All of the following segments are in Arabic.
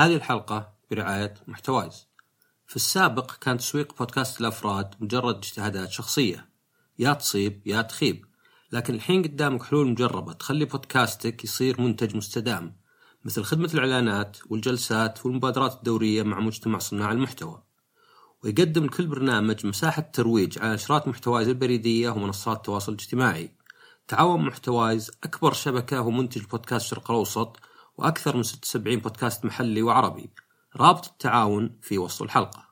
هذه الحلقة برعاية محتوايز. في السابق كان تسويق بودكاست الأفراد مجرد اجتهادات شخصية. يا تصيب يا تخيب. لكن الحين قدامك حلول مجربة تخلي بودكاستك يصير منتج مستدام مثل خدمة الإعلانات والجلسات والمبادرات الدورية مع مجتمع صناع المحتوى. ويقدم لكل برنامج مساحة ترويج على نشرات محتوايز البريدية ومنصات التواصل الاجتماعي تعاون محتوايز أكبر شبكة ومنتج بودكاست الشرق الأوسط وأكثر من 76 بودكاست محلي وعربي. رابط التعاون في وصف الحلقة.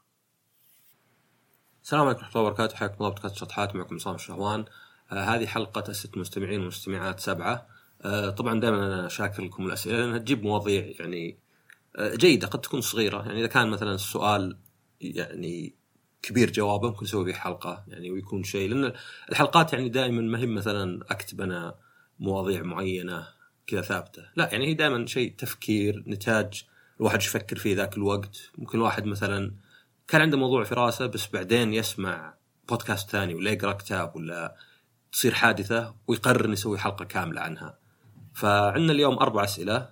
السلام عليكم ورحمة الله وبركاته. حياكم الله بودكاست شطحات. معكم عصام الشهوان. آه هذه حلقة أسئلة مستمعين ومستمعات سبعة. آه طبعا دائما أنا شاكر لكم الأسئلة لأنها تجيب مواضيع يعني آه جيدة قد تكون صغيرة. يعني إذا كان مثلا السؤال يعني كبير جوابه ممكن نسوي فيه حلقة يعني ويكون شيء. لأن الحلقات يعني دائما ما هي مثلا أكتب أنا مواضيع معينة. كذا ثابتة. لا يعني هي دائما شيء تفكير نتاج الواحد يفكر فيه ذاك الوقت. ممكن الواحد مثلا كان عنده موضوع في راسه بس بعدين يسمع بودكاست ثاني ولا يقرأ كتاب ولا تصير حادثة ويقرر إنه يسوي حلقة كاملة عنها. فعندنا اليوم أربع أسئلة.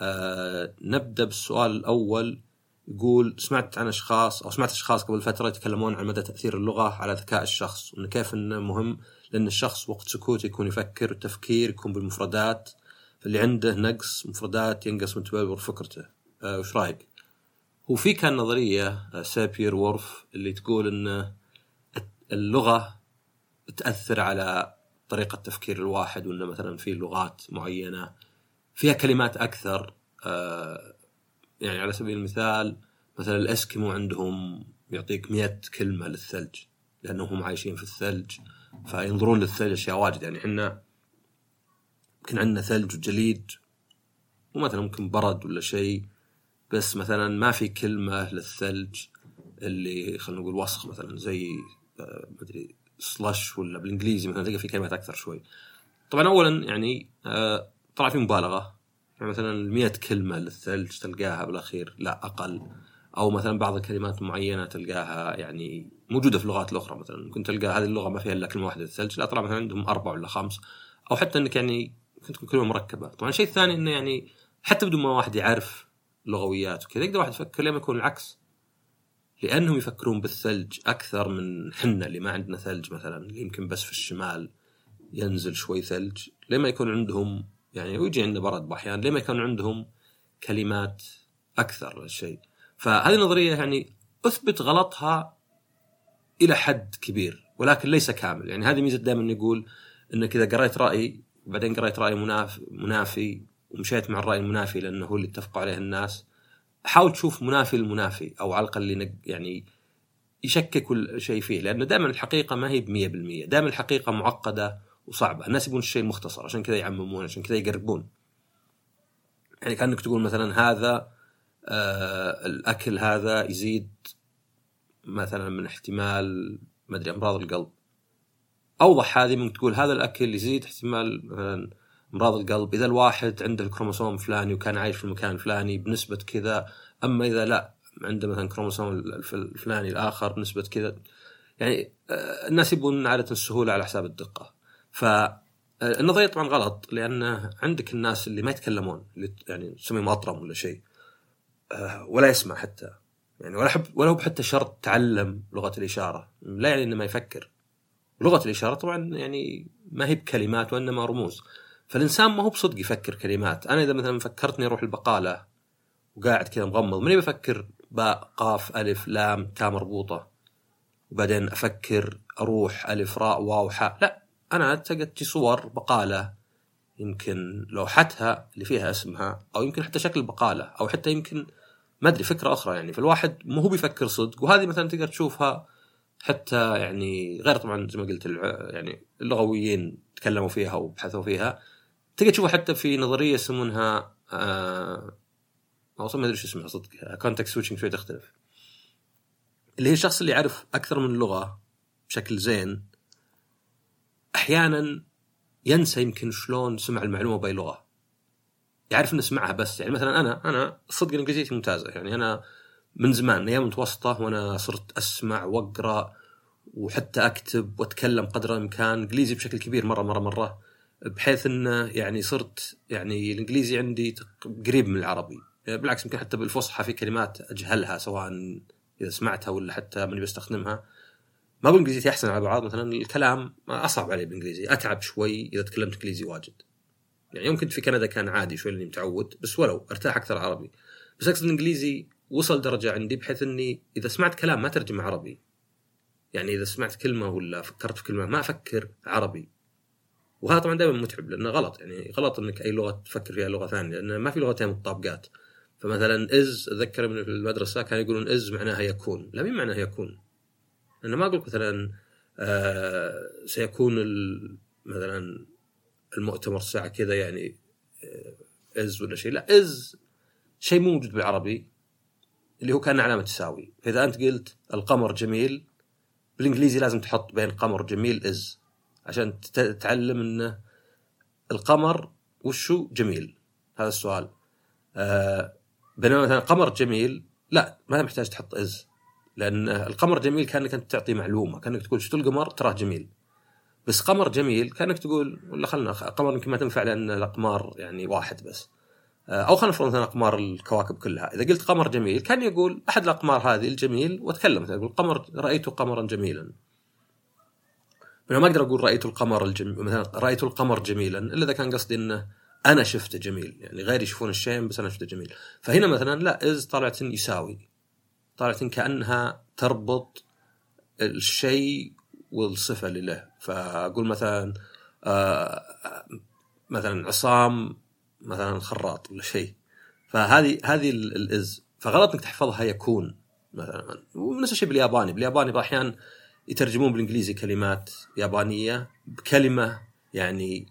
أه نبدأ بالسؤال الأول يقول سمعت عن أشخاص أو سمعت أشخاص قبل فترة يتكلمون عن مدى تأثير اللغة على ذكاء الشخص وإنه كيف إنه مهم لأن الشخص وقت سكوت يكون يفكر التفكير يكون بالمفردات. فاللي عنده نقص مفردات ينقص من تبلور فكرته. أه وش رأيك؟ هو في كان نظرية سابير وورف اللي تقول إن اللغة تأثر على طريقة تفكير الواحد وانه مثلا في لغات معينة فيها كلمات أكثر. أه يعني على سبيل المثال مثلا الإسكيمو عندهم يعطيك مئة كلمة للثلج لأنهم عايشين في الثلج فينظرون للثلج أشياء واجد. يعني إحنا يمكن عندنا ثلج وجليد ومثلا ممكن برد ولا شيء بس مثلا ما في كلمة للثلج اللي خلينا نقول وسخ مثلا زي آه مدري سلش ولا بالإنجليزي مثلا تلقى في كلمات أكثر شوي. طبعا اولا يعني آه طلع في مبالغة. يعني مثلا 100 كلمة للثلج تلقاها بالأخير لا أقل. أو مثلا بعض الكلمات معينة تلقاها يعني موجودة في اللغات الأخرى مثلا. ممكن تلقى هذه اللغة ما فيها إلا كلمة واحدة للثلج لا طلع مثلا عندهم أربع ولا خمس. أو حتى إنك يعني ممكن تكون كلمة مركبة. طبعا الشيء الثاني إنه يعني حتى بدون ما واحد يعرف لغويات وكذا يقدر واحد يفكر ليه ما يكون العكس. لأنهم يفكرون بالثلج أكثر من حنا اللي ما عندنا ثلج مثلا اللي يمكن بس في الشمال ينزل شوي ثلج. ليه ما يكون عندهم يعني ويجي عندنا برد بأحيان ليه ما يكون عندهم كلمات أكثر للشيء فهذه النظريه يعني أثبت غلطها إلى حد كبير ولكن ليس كامل. يعني هذه ميزة دائما نقول إنك إذا قريت رأي وبعدين قريت رأي منافي, منافي ومشيت مع الرأي المنافي لأنه هو اللي اتفقوا عليه الناس. حاول تشوف منافي المنافي أو على الأقل يعني يشكك كل شيء فيه لأنه دائما الحقيقة ما هي ب 100% دائما الحقيقة معقدة وصعبة. الناس يبون الشيء المختصر عشان كذا يعممون عشان كذا يقربون. يعني كأنك تقول مثلا هذا آه الأكل هذا يزيد مثلا من احتمال ما أدري أمراض القلب. أوضح هذه ممكن تقول هذا الأكل يزيد احتمال مثلا أمراض القلب. إذا الواحد عنده الكروموسوم الفلاني وكان عايش في المكان الفلاني بنسبة كذا أما إذا لا عنده مثلا كروموسوم الفلاني الآخر بنسبة كذا. يعني الناس يبون عادة السهولة على حساب الدقة. فالنظريه طبعا غلط لأن عندك الناس اللي ما يتكلمون اللي يعني تسميهم أطرم ولا شيء ولا يسمع حتى. يعني ولا حب ولا هو حتى شرط تعلم لغة الإشارة. لا يعني إنه ما يفكر. لغة الإشارة طبعا يعني ما هي بكلمات وإنما رموز. فالإنسان ما هو بصدق يفكر كلمات. أنا إذا مثلا فكرتني أروح البقالة وقاعد كذا مغمض ماني بفكر باء قاف ألف لام تاء مربوطة. وبعدين أفكر أروح ألف راء واو حاء. لا أنا تجي صور بقالة يمكن لوحتها اللي فيها اسمها أو يمكن حتى شكل بقاله أو حتى يمكن ما أدري فكرة أخرى يعني. فالواحد مو هو بيفكر صدق. وهذه مثلا تقدر تشوفها حتى يعني غير طبعا زي ما قلت يعني اللغويين تكلموا فيها وبحثوا فيها. تقدر تشوفها حتى في نظرية يسمونها آه ما أدري شو اسمها صدق context switching شوي تختلف. اللي هي الشخص اللي يعرف أكثر من لغة بشكل زين أحيانا ينسى يمكن شلون سمع المعلومة بأي لغة. يعرف إنه سمعها بس. يعني مثلا أنا أنا صدق إنجليزيتي ممتازة. يعني أنا من زمان أيام متوسطة وأنا صرت أسمع وأقرأ وحتى أكتب وأتكلم قدر الإمكان إنجليزي بشكل كبير مرة مرة مرة بحيث انه يعني صرت يعني الإنجليزي عندي قريب من العربي. بالعكس يمكن حتى بالفصحى في كلمات أجهلها سواء إذا سمعتها ولا حتى ماني بستخدمها ما بقول انجليزيتي أحسن على بعض مثلا الكلام أصعب علي بالإنجليزي أتعب شوي إذا تكلمت إنجليزي واجد. يعني يوم كنت في كندا كان عادي شوي لأني متعود بس ولو أرتاح أكثر عربي. بس أقصد الانجليزي وصل درجة عندي بحيث إني إذا سمعت كلام ما ترجمه عربي. يعني إذا سمعت كلمة ولا فكرت في كلمة ما أفكر عربي. وهذا طبعا دائما متعب لأنه غلط. يعني غلط إنك أي لغة تفكر فيها لغة ثانية لأن ما في لغتين متطابقات. فمثلا is أتذكر من في المدرسة كانوا يقولون is معناها يكون. لا مين معناها يكون؟ أنا ما أقول مثلا آه سيكون مثلا المؤتمر الساعة كذا يعني آه is ولا شيء. لا is شيء مو موجود بالعربي. اللي هو كان علامة تساوي. فاذا أنت قلت القمر جميل بالإنجليزي لازم تحط بين قمر جميل is عشان تتعلم انه القمر وشو جميل. هذا السؤال. آه بينما مثلا قمر جميل لا ما محتاج تحط از لأن القمر جميل كأنك أنت تعطي معلومة كأنك تقول شفتوا القمر تراه جميل. بس قمر جميل كأنك تقول ولا خلنا قمر يمكن ما تنفع لأن الأقمار يعني واحد بس. أو خلينا نفرض مثلا اقمار الكواكب كلها. إذا قلت قمر جميل كان يقول أحد الأقمار هذه الجميل وأتكلم. مثلا يقول قمر رأيت قمرا جميلا. أنا ما أقدر أقول رأيت القمر الجميل مثلا رأيت القمر جميلا إلا إذا كان قصدي إنه أنا شفته جميل. يعني غيري يشوفون الشيء بس أنا شفته جميل. فهنا مثلا لا إز طلعت يساوي. طلعت كأنها تربط الشيء والصفة اللي له فأقول مثلا آه مثلا عصام مثلا خراط ولا شيء. فهذه هذه الاز فغلط إنك تحفظها يكون مثلا. ونفس الشيء بالياباني. بالياباني بعض الاحيان يترجمون بالإنجليزي كلمات يابانية بكلمة يعني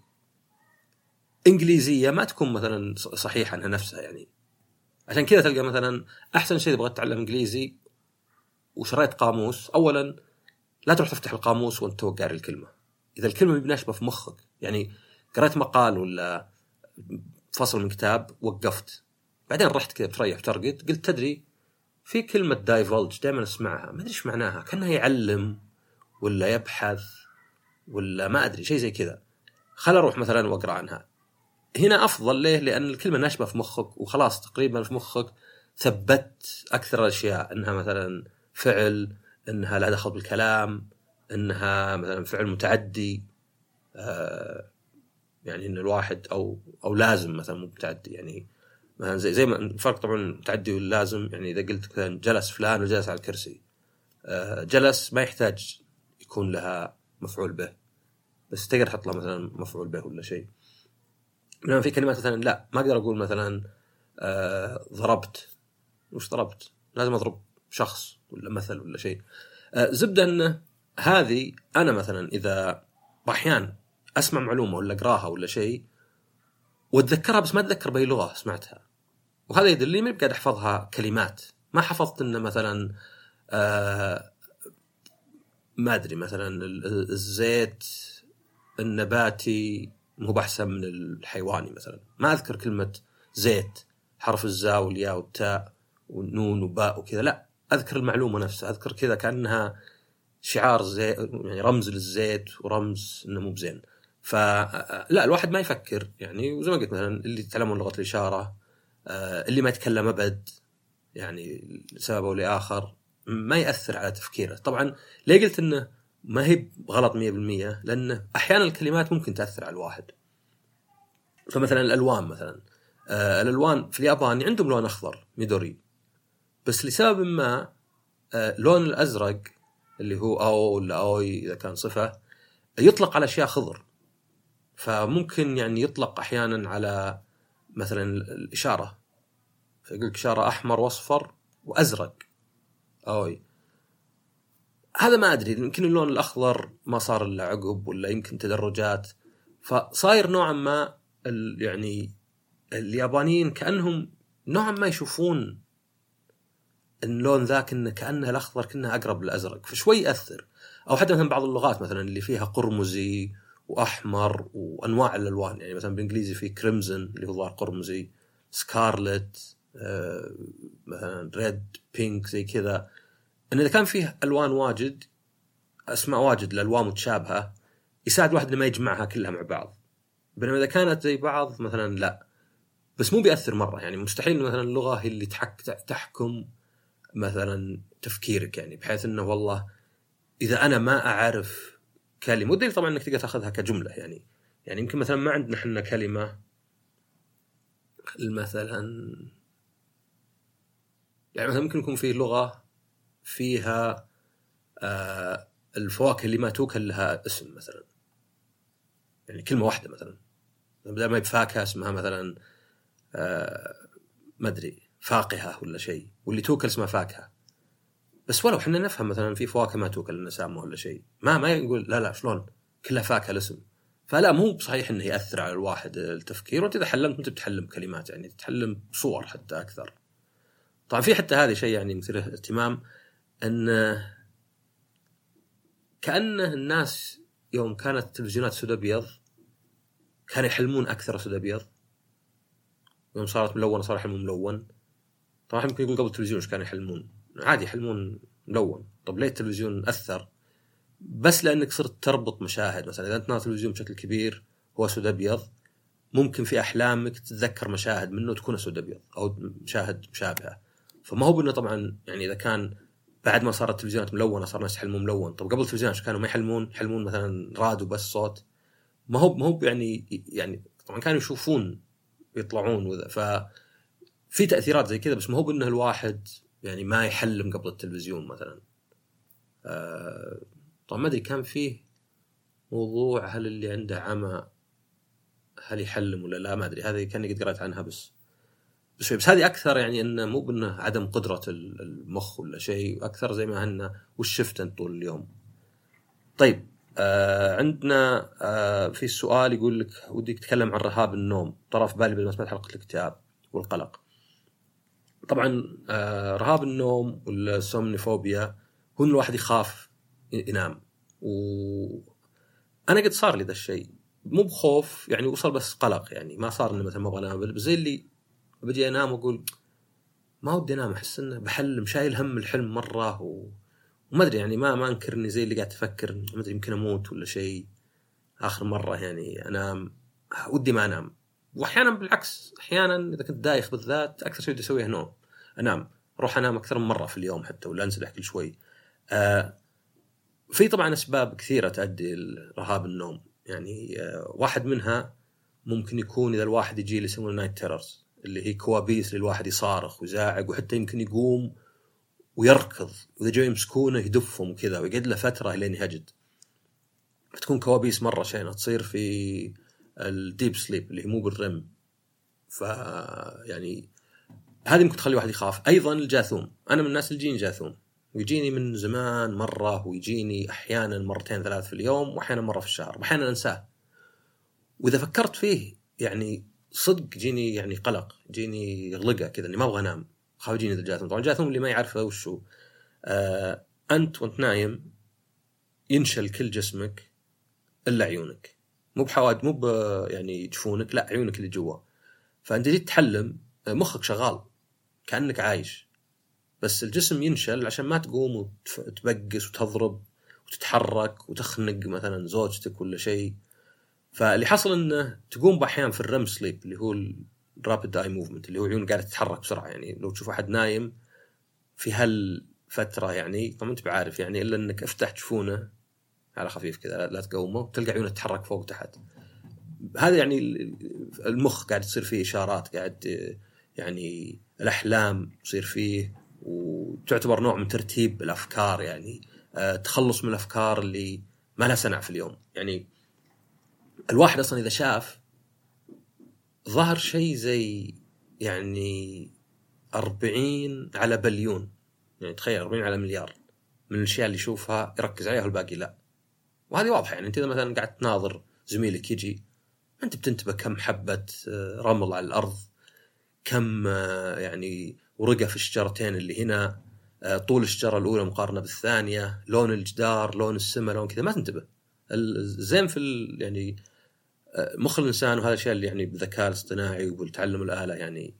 إنجليزية ما تكون مثلا صحيحة إنها نفسها يعني. عشان كذا تلقى مثلا أحسن شيء تبغى تتعلم إنجليزي وشريت قاموس اولا لا تروح تفتح القاموس وأنت تو قاري الكلمة. إذا الكلمة بناشبه في مخك يعني قريت مقال ولا فصل من كتاب وقفت. بعدين رحت كذا بتريح ترقد قلت تدري في كلمة دايفولج دائما أسمعها ما أدري إيش معناها كأنها يعلم ولا يبحث ولا ما أدري شيء زي كذا. خل أروح مثلا وأقرأ عنها. هنا أفضل ليه؟ لأن الكلمة ناشبه في مخك وخلاص تقريبا في مخك ثبت أكثر الأشياء إنها مثلا فعل إنها لها دخل بالكلام إنها مثلا فعل متعدي آه يعني إن الواحد أو أو لازم مثلا مو متعدي يعني مثلا زي زي ما الفرق طبعا تعدي واللازم يعني إذا قلت مثلا جلس فلان وجلس على الكرسي آه جلس ما يحتاج يكون لها مفعول به بس تقدر تحط لها مثلا مفعول به ولا شيء. لما في كلمات مثلا لا ما أقدر أقول مثلا آه ضربت. وش ضربت؟ لازم أضرب شخص ولا مثل ولا شيء. آه زبدة انه هذه أنا مثلا إذا احيان أسمع معلومة ولا أقراها ولا شيء وأتذكرها بس ما أتذكر بأي لغة سمعتها. وهذا يدلني ما قاعد أحفظها كلمات. ما حفظت إنه مثلا آه ما أدري مثلا الزيت النباتي مو باحسن من الحيواني مثلا. ما أذكر كلمة زيت حرف الزاء والياء والتاء والنون وباء وكذا. لا أذكر المعلومة نفسها. أذكر كذا كأنها شعار زيت يعني رمز للزيت ورمز إنه مو بزين. فلا الواحد ما يفكر يعني وزي ما قلت مثلا اللي يتعلمون لغة الإشارة آه، اللي ما يتكلم أبد يعني لسبب أو لآخر ما يأثر على تفكيره. طبعا ليه قلت إنه ما هي غلط 100% لأنه أحيانا الكلمات ممكن تأثر على الواحد. فمثلا الألوان مثلا آه الألوان في اليابان عندهم لون أخضر ميدوري. بس لسبب ما آه لون الأزرق اللي هو أو ولا أوي إذا كان صفة يطلق على أشياء خضر. فممكن يعني يطلق أحيانا على مثلا الإشارة. فيقول لك إشارة أحمر وأصفر وأزرق. أوي. هذا ما أدري يمكن اللون الأخضر ما صار إلا عقب ولا يمكن تدرجات. فصاير نوعا ما يعني اليابانيين كأنهم نوعا ما يشوفون اللون ذاك إنه كأنه الأخضر كأنه أقرب للأزرق فشوي يأثر. أو حتى مثلا بعض اللغات مثلا اللي فيها قرمزي وأحمر وأنواع الألوان. يعني مثلا بالإنجليزي في كريمزن اللي هو ظاهر قرمزي سكارلت آه مثلا ريد بينك زي كذا. إن إذا كان فيه ألوان واجد أسماء واجد لألوان متشابهة يساعد الواحد إنه ما يجمعها كلها مع بعض. بينما إذا كانت زي بعض مثلا لا. بس مو بيأثر مرة. يعني مستحيل مثلا اللغة هي اللي تحك تحكم مثلا تفكيرك. يعني بحيث إنه والله إذا أنا ما أعرف كلمة. والدليل طبعا إنك تقدر تأخذها كجملة يعني. يعني يمكن مثلا ما عندنا إحنا كلمة. مثلا يعني مثلا ممكن يكون في لغة فيها آه الفواكه اللي ما توكل لها اسم مثلا. يعني كلمة واحدة مثلا. بدل ما بفاكهة اسمها مثلا آه ما أدري فاقهة ولا شيء. واللي توكل اسمها فاكهة. بس ولو إحنا نفهم مثلا في فواكه ما توكل النسامه ولا شيء ما ما يقول لا لا شلون؟ كلها فاكهه الاسم. فلا مو بصحيح إنه يأثر على الواحد التفكير وانت اذا حلمت أنت بتحلم كلمات يعني تتحلم صور حتى أكثر. طبعا في حتى هذه شيء يعني مثير اهتمام إن كأنه الناس يوم كانت التلفزيونات سود أبيض كانوا يحلمون أكثر سود أبيض. يوم صارت ملونة صار يحلمون ملون. طبعا يمكن يقول قبل التلفزيون إيش كانوا يحلمون؟ عادي يحلمون ملون. طب ليه التلفزيون أثر؟ بس لأنك صرت تربط مشاهد مثلا. إذا أنت ناظر تلفزيون بشكل كبير هو سود أبيض ممكن في أحلامك تتذكر مشاهد منه تكون سود أبيض أو مشاهد مشابهة. فما هو بأنه طبعا يعني إذا كان بعد ما صارت التلفزيونات ملونة صار الناس يحلمون ملون. طب قبل التلفزيونات كانوا ما يحلمون؟ يحلمون مثلا راديو بس صوت. ما هو ما هو يعني يعني طبعا كانوا يشوفون يطلعون وذا. ف في تأثيرات زي كذا بس ما هو بأنه الواحد يعني ما يحلم قبل التلفزيون مثلا آه طبعا ما أدري كان فيه موضوع هل اللي عنده عمى هل يحلم ولا لا ما أدري هذه كأني قد قرأت عنها بس بس بس هذه أكثر يعني انه مو بإنه عدم قدرة المخ ولا شيء أكثر زي ما إنه وش شفت طول اليوم. طيب آه عندنا آه في سؤال يقول لك ودي تتكلم عن رهاب النوم طرف بالي سمعت حلقة الاكتئاب والقلق. طبعا آه رهاب النوم والسومنيفوبيا هو ان الواحد يخاف ينام. و أنا قد صار لي ذا الشيء. مو بخوف يعني وصل بس قلق يعني ما صار انه مثلا ما أبغى أنام. زي اللي بجي أنام وأقول ما ودي أنام أحس إنه بحلم شايل هم الحلم مرة و... وما أدري يعني ما ما انكر اني زي اللي قاعد أفكر ما أدري يمكن أموت ولا شيء. آخر مرة يعني أنام ودي ما أنام. واحيانا بالعكس أحيانا إذا كنت دايخ بالذات أكثر شيء ودي أسويه نوم. أنام. أروح أنام أكثر من مرة في اليوم حتى ولا انسدح كل شوي. آه في طبعا أسباب كثيرة تؤدي لرهاب النوم. يعني آه واحد منها ممكن يكون إذا الواحد يجي اللي يسمونه night terrors اللي هي كوابيس للواحد يصارخ ويزعق وحتى يمكن يقوم ويركض وإذا جو يمسكونه يدفهم وكذا ويقعد له فترة لين يهجد. فتكون كوابيس مرة شينة. تصير في ال deep sleep اللي هي مو بال REM ف يعني هذه ممكن تخلي الواحد يخاف. أيضا الجاثوم. أنا من الناس اللي يجيني جاثوم. ويجيني من زمان مرة ويجيني أحيانا مرتين ثلاث في اليوم واحيانا مرة في الشهر واحيانا أنساه. وإذا فكرت فيه يعني صدق جيني يعني قلق جيني غلقة كذا إني ما أبغى أنام. خاف يجيني الجاثوم. طبعا الجاثوم اللي ما يعرفه وش هو. آه أنت وأنت نايم ينشل كل جسمك إلا عيونك. مو بحواد مو يعني جفونك لا عيونك اللي جوا. فأنت جيت تحلم مخك شغال. كأنك عايش. بس الجسم ينشل عشان ما تقوم وتبقس وتضرب وتتحرك وتخنق مثلا زوجتك ولا شيء. فاللي حصل إنه تقوم بأحيان في الرم سليب اللي هو الرابد اي موفمنت اللي هو عيون قاعدة تتحرك بسرعة. يعني لو تشوف أحد نايم في هالفترة يعني طبعا أنت بعارف يعني إلا إنك أفتح جفونه على خفيف كذا لا تقومه تلقى عيونه تتحرك فوق وتحت. هذا يعني المخ قاعد تصير فيه إشارات قاعد يعني الأحلام تصير فيه وتعتبر نوع من ترتيب الأفكار يعني آه، تخلص من الأفكار اللي ما لها سنع في اليوم. يعني الواحد أصلا إذا شاف ظهر شيء زي يعني 40 على بليون يعني تخيل 40 على مليار من الأشياء اللي يشوفها يركز عليها والباقي لا. وهذه واضحة يعني أنت إذا مثلا قاعد تناظر زميلك يجي أنت بتنتبه كم حبة آه، رمل على الأرض؟ كم آه، يعني ورقة في الشجرتين اللي هنا آه، طول الشجرة الأولى مقارنة بالثانية لون الجدار لون السماء لون كذا ما تنتبه. الزين في يعني مخ الإنسان وهذا الشيء اللي يعني بالذكاء الاصطناعي وبالتعلم الآلة يعني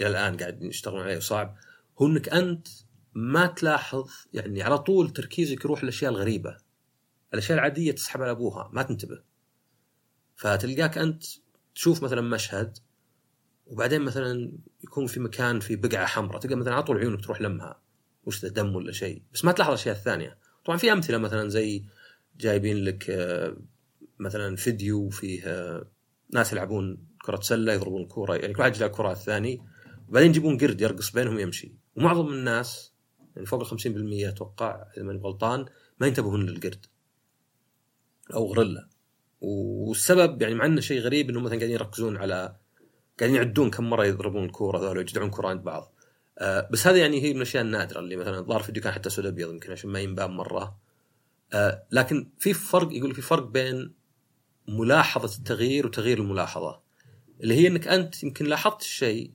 إلى الآن قاعد يشتغلون عليه وصعب. هو إنك أنت ما تلاحظ يعني على طول تركيزك يروح للأشياء الغريبة. الأشياء العادية تسحب على أبوها ما تنتبه. فتلقاك أنت تشوف مثلا مشهد وبعدين مثلا يكون في مكان في بقعة حمراء تلقى مثلا على طول عيونك تروح لمها وش ذا دم ولا شيء. بس ما تلاحظ الاشياء الثانية طبعا في أمثلة مثلا زي جايبين لك آه، مثلا فيديو فيه آه، ناس يلعبون كرة سلة يضربون الكورة يعني كل واحد يلعب الثاني. وبعدين يجيبون قرد يرقص بينهم يمشي ومعظم الناس يعني فوق ال 50% أتوقع إذا ماني غلطان ما ينتبهون للقرد أو غريلا والسبب يعني مع إنه شيء غريب إنهم مثلا قاعدين يركزون على قاعدين يعدون كم مرة يضربون الكورة ذولا ويجدعون كره عند بعض. آه بس هذه يعني هي من الأشياء النادرة اللي مثلا ظهر فيديو كان حتى سود أبيض يمكن عشان ما ينبان مرة. آه لكن في فرق يقول في فرق بين ملاحظة التغيير وتغيير الملاحظة. اللي هي إنك أنت يمكن لاحظت الشيء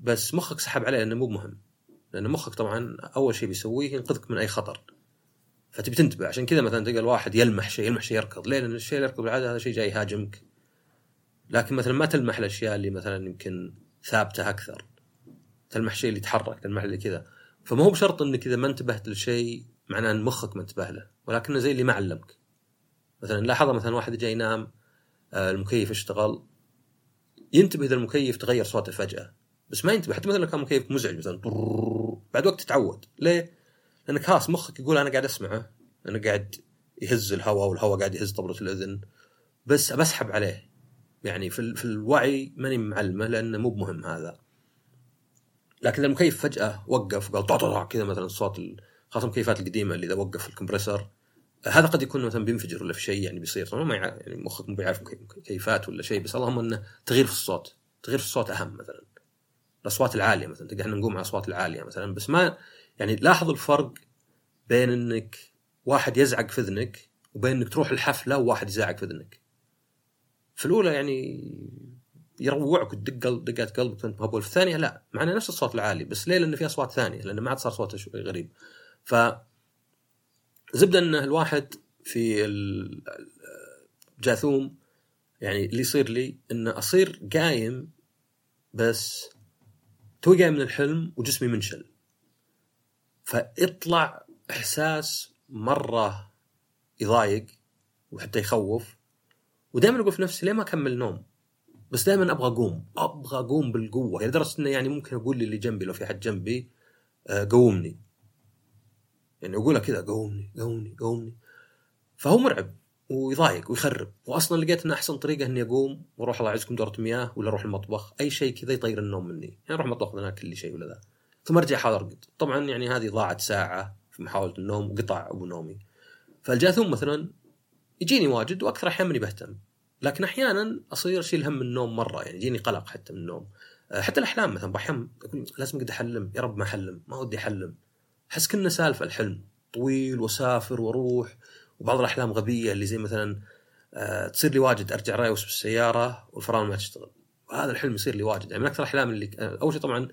بس مخك سحب عليه لأنه مو مهم. لأن مخك طبعا أول شيء بيسويه ينقذك من أي خطر. فتبي تنتبه عشان كذا مثلا تلقى الواحد يلمح شيء يلمح شيء يركض. ليه؟ لأن الشيء اللي يركض بالعادة هذا شيء جاي يهاجمك. لكن مثلا ما تلمح الأشياء اللي مثلا يمكن ثابتة أكثر. تلمح شيء اللي يتحرك تلمح اللي كذا. فما هو بشرط إنك إذا ما انتبهت لشيء معناه إن مخك ما انتبه له ولكنه زي اللي ما علمك. مثلا لاحظ مثلا واحد جاي ينام آه، المكيف اشتغل ينتبه إذا المكيف تغير صوته فجأة. بس ما ينتبه حتى مثلا لو كان مكيف مزعج مثلا بعد وقت تتعود ليه؟ لأنك خلاص مخك يقول أنا قاعد أسمعه أنا قاعد يهز الهواء والهواء قاعد يهز طبلة الأذن. بس بسحب عليه. يعني في, في الوعي ماني معلمة لأنه مو بمهم هذا. لكن المكيف فجأة وقف وقال طع كذا مثلا الصوت خاصة المكيفات القديمة اللي إذا وقف الكمبرسر هذا قد يكون مثلا بينفجر ولا في شيء يعني بيصير. طبعا ما يعني مخك مو بيعرف كيفات ولا شيء بس اللهم إنه تغيير في الصوت تغيير في الصوت أهم مثلا. الأصوات العالية مثلا تلقى إحنا نقوم على الاصوات العالية مثلا بس ما يعني لاحظ الفرق بين إنك واحد يزعق في إذنك وبين إنك تروح الحفلة وواحد يزعق في إذنك. في الأولى يعني يروعك وتدق دقات قلبك وانت مهبول في الثانية لا معنا نفس الصوت العالي بس ليه؟ لأن في أصوات ثانية لأن ما عاد صار صوته شوي غريب. ف زبدة إن الواحد في الجاثوم يعني اللي يصير لي ان أصير قايم بس توي قايم من الحلم وجسمي منشل فاطلع إحساس مرة يضايق وحتى يخوف ودائما أقول في نفسي ليه ما أكمل نوم؟ بس دائما أبغى أقوم أبغى أقوم بالقوة. يعني لدرجة إنه يعني ممكن أقول للي جنبي لو في حد جنبي آه، قومني. يعني أقولها كذا قومني قومني قومني. فهو مرعب ويضايق ويخرب. واصلا لقيت ان أحسن طريقة إني أقوم وأروح الله يعزكم دورة مياه ولا أروح المطبخ أي شيء كذا يطير النوم مني. يعني أروح المطبخ أكل لي شيء ولا ذا. ثم أرجع أحاول أرقد. طبعا يعني هذه ضاعت ساعة في محاولة النوم وقطع أبو نومي. فالجاثوم مثلا يجيني واجد وأكثر أحيانا ماني بهتم. لكن أحيانا أصير أشيل هم النوم مرة يعني يجيني قلق حتى من النوم. آه، حتى الأحلام مثلا بحلم أقول لازم أقعد أحلم يا رب ما أحلم ما ودي أحلم. أحس كنا سالفة الحلم طويل وأسافر وأروح وبعض الأحلام غبية اللي زي مثلا آه، تصير لي واجد أرجع رايوس بالسياره والفرامل ما تشتغل. وهذا الحلم يصير لي واجد. يعني من أكثر الأحلام اللي آه، أول شيء طبعا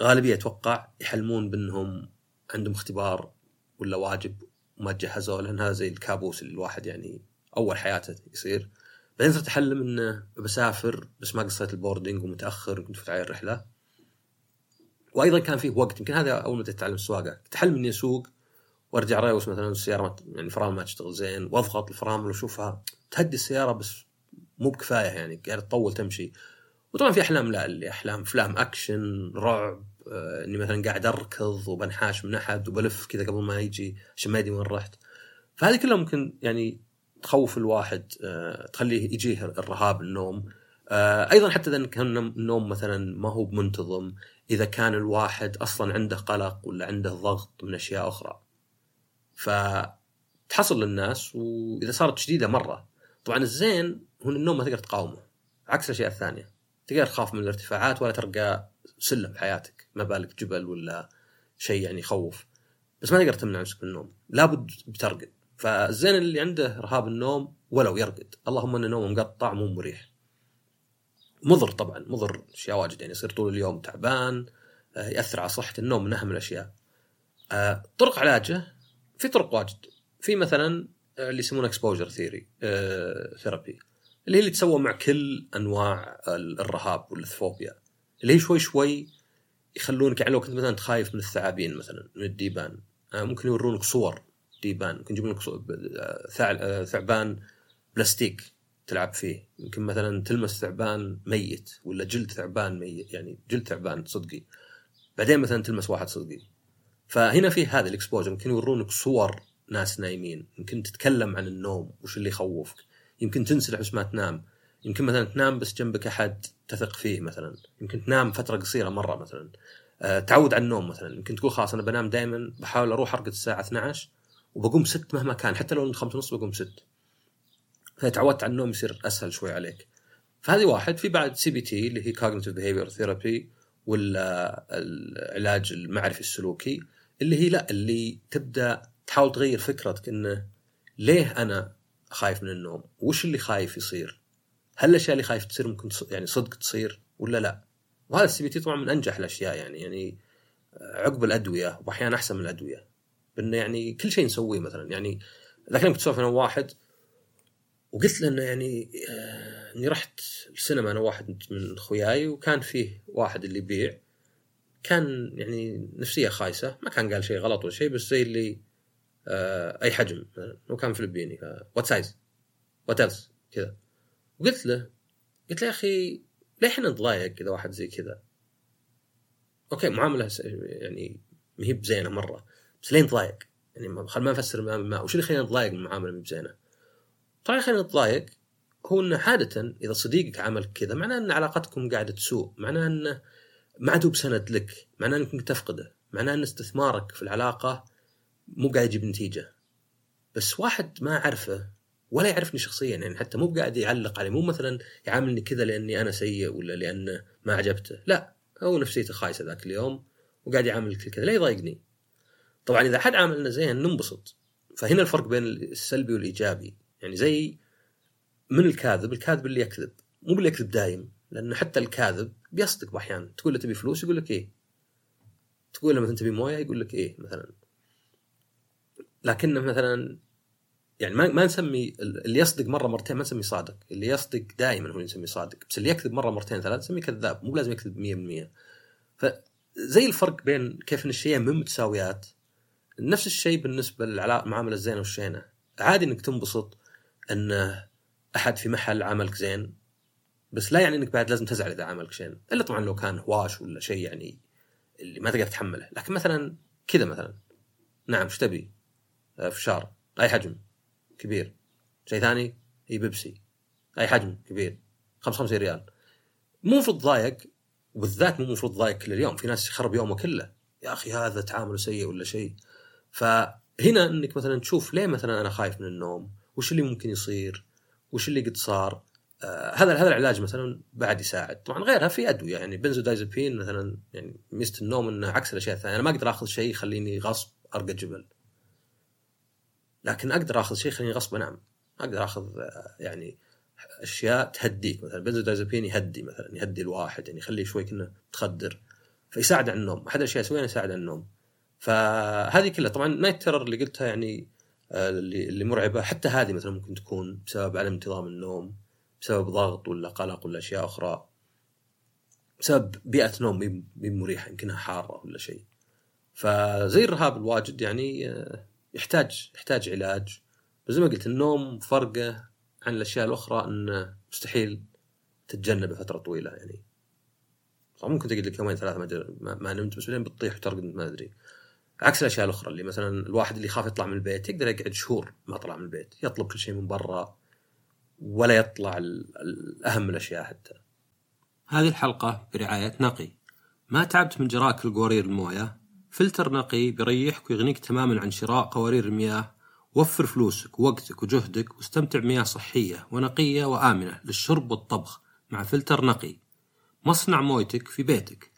غالبية أتوقع يحلمون بأنهم عندهم اختبار ولا واجب وما تجهزوا لأن هذا زي الكابوس اللي الواحد يعني أول حياته يصير. بعدين صرت أحلم إنه بسافر بس ما قصيت ال boarding ومتأخر كنت فوت الرحله وأيضا كان فيه وقت يمكن هذا أول ما تتعلم السواقه تحلم إني أسوق وأرجع ريوس مثلا السيارة يعني الفرامل ما تشتغل زين وأضغط الفرامل وأشوفها تهدي السيارة بس مو بكفاية يعني قاعد تطول تمشي. وطبعا في أحلام لا اللي أحلام افلام أكشن رعب إني مثلا قاعد أركض وبنحاش من أحد وبلف كذا قبل ما يجي عشان ما يدري وين رحت. فهذه كلها ممكن يعني تخوف الواحد آه تخليه يجيه الرهاب النوم. آه أيضا حتى إذا كان النوم مثلا ما هو منتظم إذا كان الواحد أصلا عنده قلق ولا عنده ضغط من أشياء أخرى. فتحصل للناس وإذا صارت شديدة مرة. طبعا الزين هو النوم ما تقدر تقاومه عكس الأشياء الثانية. تقدر تخاف من الارتفاعات ولا ترقى. سلم في حياتك ما بالك جبل ولا شيء يعني يخوف. بس ما تقدر تمنع نفسك من النوم لابد بترقد. فالزين اللي عنده رهاب النوم ولو يرقد. اللهم إن نومه مقطع مو مريح. مضر طبعا مضر أشياء واجد. يعني يصير طول اليوم تعبان آه، يأثر على صحة النوم من أهم الأشياء. آه، طرق علاجه في طرق واجد. في مثلا اللي يسمونه exposure ثيري therapy اللي هي اللي تسوى مع كل أنواع الرهاب والفوبيا اللي هي شوي شوي يخلونك يعني لو كنت مثلا خايف من الثعابين مثلا من الذيبان ممكن يورونك صور ذيبان ممكن يجيبون لك ثعبان بلاستيك تلعب فيه. يمكن مثلا تلمس ثعبان ميت ولا جلد ثعبان ميت يعني جلد ثعبان صدقي. بعدين مثلا تلمس واحد صدقي. فهنا في هذا الإكسبوجر يمكن يورونك صور ناس نايمين. يمكن تتكلم عن النوم وش اللي يخوفك. يمكن تنسلح بس ما تنام. يمكن مثلا تنام بس جنبك أحد تثق فيه مثلا. يمكن تنام فترة قصيرة مرة مثلا. أه تعود على النوم مثلا. يمكن تقول خلاص أنا بنام دائما بحاول أروح أرقد الساعة 12 وبقوم 6 مهما كان. حتى لو خمسة ونص بقوم 6 فتعودت على النوم يصير أسهل شوي عليك. فهذه واحد. في بعد CBT اللي هي cognitive behavior therapy ولا العلاج المعرفي السلوكي اللي هي لا اللي تبدأ تحاول تغير فكرتك إنه ليه أنا خايف من النوم؟ وش اللي خايف يصير؟ هل الأشياء اللي خايف تصير ممكن يعني صدق تصير ولا لا؟ وهذا ال CBT طبعا من أنجح الأشياء يعني يعني عقب الأدوية واحيانا أحسن من الأدوية. بانه يعني كل شيء نسويه مثلا يعني ذاك كنت أسولف أنا واحد وقلت له إنه يعني آه إني رحت السينما أنا واحد من اخوياي وكان فيه واحد اللي يبيع كان يعني نفسية خايسة ما كان قال شيء غلط ولا شيء بس زي اللي آه أي حجم وكان فلبيني what size what كذا وقلت له قلت له يا أخي ليه إحنا نتضايق اذا واحد زي كذا okay معاملة يعني ما هي بزينة مرة بس ليه نتضايق؟ يعني خل ما نفسر ما وش اللي يخلينا نتضايق من معاملة مو بزينة؟ طبعا يخلينا نتضايق هو إنه عادة إذا صديقك عمل كذا معناه إن علاقتكم قاعدة تسوء، معناه إنه ما عاد بسند لك، معناه إنك تفقده، معناه إن استثمارك في العلاقة مو قاعد يجيب نتيجة. بس واحد ما اعرفه ولا يعرفني شخصيا يعني حتى مو قاعد يعلق علي مو مثلا يعاملني كذا لأني أنا سيء ولا لأنه ما عجبته، لا هو نفسيته خايسة ذاك اليوم وقاعد يعاملك كذا، لا يضايقني. طبعا إذا حد عاملنا زين ننبسط. فهنا الفرق بين السلبي والإيجابي، يعني زي من الكاذب، الكاذب اللي يكذب، مو باللي يكذب دايم، لأنه حتى الكاذب بيصدق أحيانا، تقول له تبي فلوس يقول لك إيه. تقول له مثلا تبي موية يقول لك إيه مثلا. لكنه مثلا يعني ما ما نسمي اللي يصدق مرة مرتين ما نسميه صادق، اللي يصدق دائما هو اللي نسميه صادق، بس اللي يكذب مرة مرتين ثلاث نسميه كذاب، مو لازم يكذب 100%. فزي الفرق بين كيف إن الشيئين من متساويات نفس الشيء بالنسبة للمعامله الزينه والشينة، عادي إنك تنبسط إن أحد في محل عاملك زين. بس لا يعني إنك بعد لازم تزعل إذا عاملك شين، إلا طبعا لو كان هواش ولا شيء يعني اللي ما تقدر تتحمله، لكن مثلا كذا مثلا. نعم إيش تبي؟ فشار. أي حجم؟ كبير. شيء ثاني اي بيبسي. اي حجم كبير. 55 ريال. مو المفروض تضايق وبالذات مو المفروض تضايق كل اليوم. في ناس يخرب يومه كله. يا أخي هذا تعامله سيء ولا شيء. فهنا إنك مثلا تشوف ليه مثلا أنا خايف من النوم؟ وش اللي ممكن يصير؟ وش اللي قد صار؟ آه هذا هذا العلاج مثلا بعد يساعد. طبعا غيرها في أدوية. يعني بنزودايزابين مثلا يعني ميزة النوم إنه عكس الأشياء الثانية. أنا ما أقدر آخذ شيء يخليني غصب أرقى جبل. لكن أقدر آخذ شيء يخليني غصب انام أقدر آخذ يعني أشياء تهديك مثلا بنزودازابين يهدي مثلا يهدي الواحد يعني يخليه شوي كنا تخدر فيساعد على النوم. أحد الأشياء يسويها يساعد على النوم. فهذه كلها طبعا نايت تيرر اللي قلتها يعني اللي اللي مرعبة. حتى هذه مثلا ممكن تكون بسبب عدم انتظام النوم بسبب ضغط ولا قلق ولا أشياء أخرى بسبب بيئة نوم مريحة يمكنها حارة ولا شيء. فزي الرهاب الواجد يعني يحتاج يحتاج علاج. بس زي ما قلت النوم فرقه عن الأشياء الأخرى انه مستحيل تتجنبه فتره طويلة يعني. ممكن تقعد لك يومين ثلاثة ما, ما نمت بس بعدين بتطيح وترقد ما أدري. عكس الأشياء الأخرى اللي مثلا الواحد اللي يخاف يطلع من البيت يقدر يقعد شهور ما طلع من البيت يطلب كل شيء من برا ولا يطلع الاهم الأشياء حتى. هذه الحلقة برعاية نقي. ما تعبت من جراك القوارير الموية؟ فلتر نقي بيريحك ويغنيك تماما عن شراء قوارير المياه. وفر فلوسك ووقتك وجهدك واستمتع بمياه صحية ونقية وآمنة للشرب والطبخ مع فلتر نقي. مصنع مويتك في بيتك.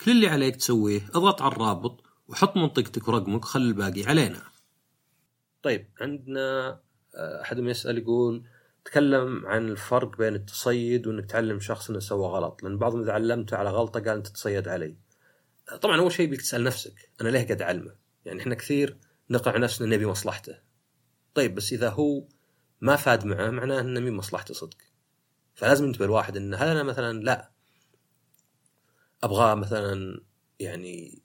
كل اللي عليك تسويه اضغط على الرابط وحط منطقتك ورقمك خلي الباقي علينا. طيب عندنا أحدهم يسأل يقول تكلم عن الفرق بين التصيد وإنك تعلم شخص إنه سوى غلط. لأن بعضهم إذا علمته على غلطة قال أنت تصيد علي. طبعا أول شيء بيك تسأل نفسك أنا ليه قاعد أعلمه؟ يعني إحنا كثير نقع نفسنا نبي مصلحته. طيب بس إذا هو ما فاد معه معناه إنه مين مصلحته صدق. فلازم ينتبه الواحد ان هل أنا مثلا لا. أبغى مثلا يعني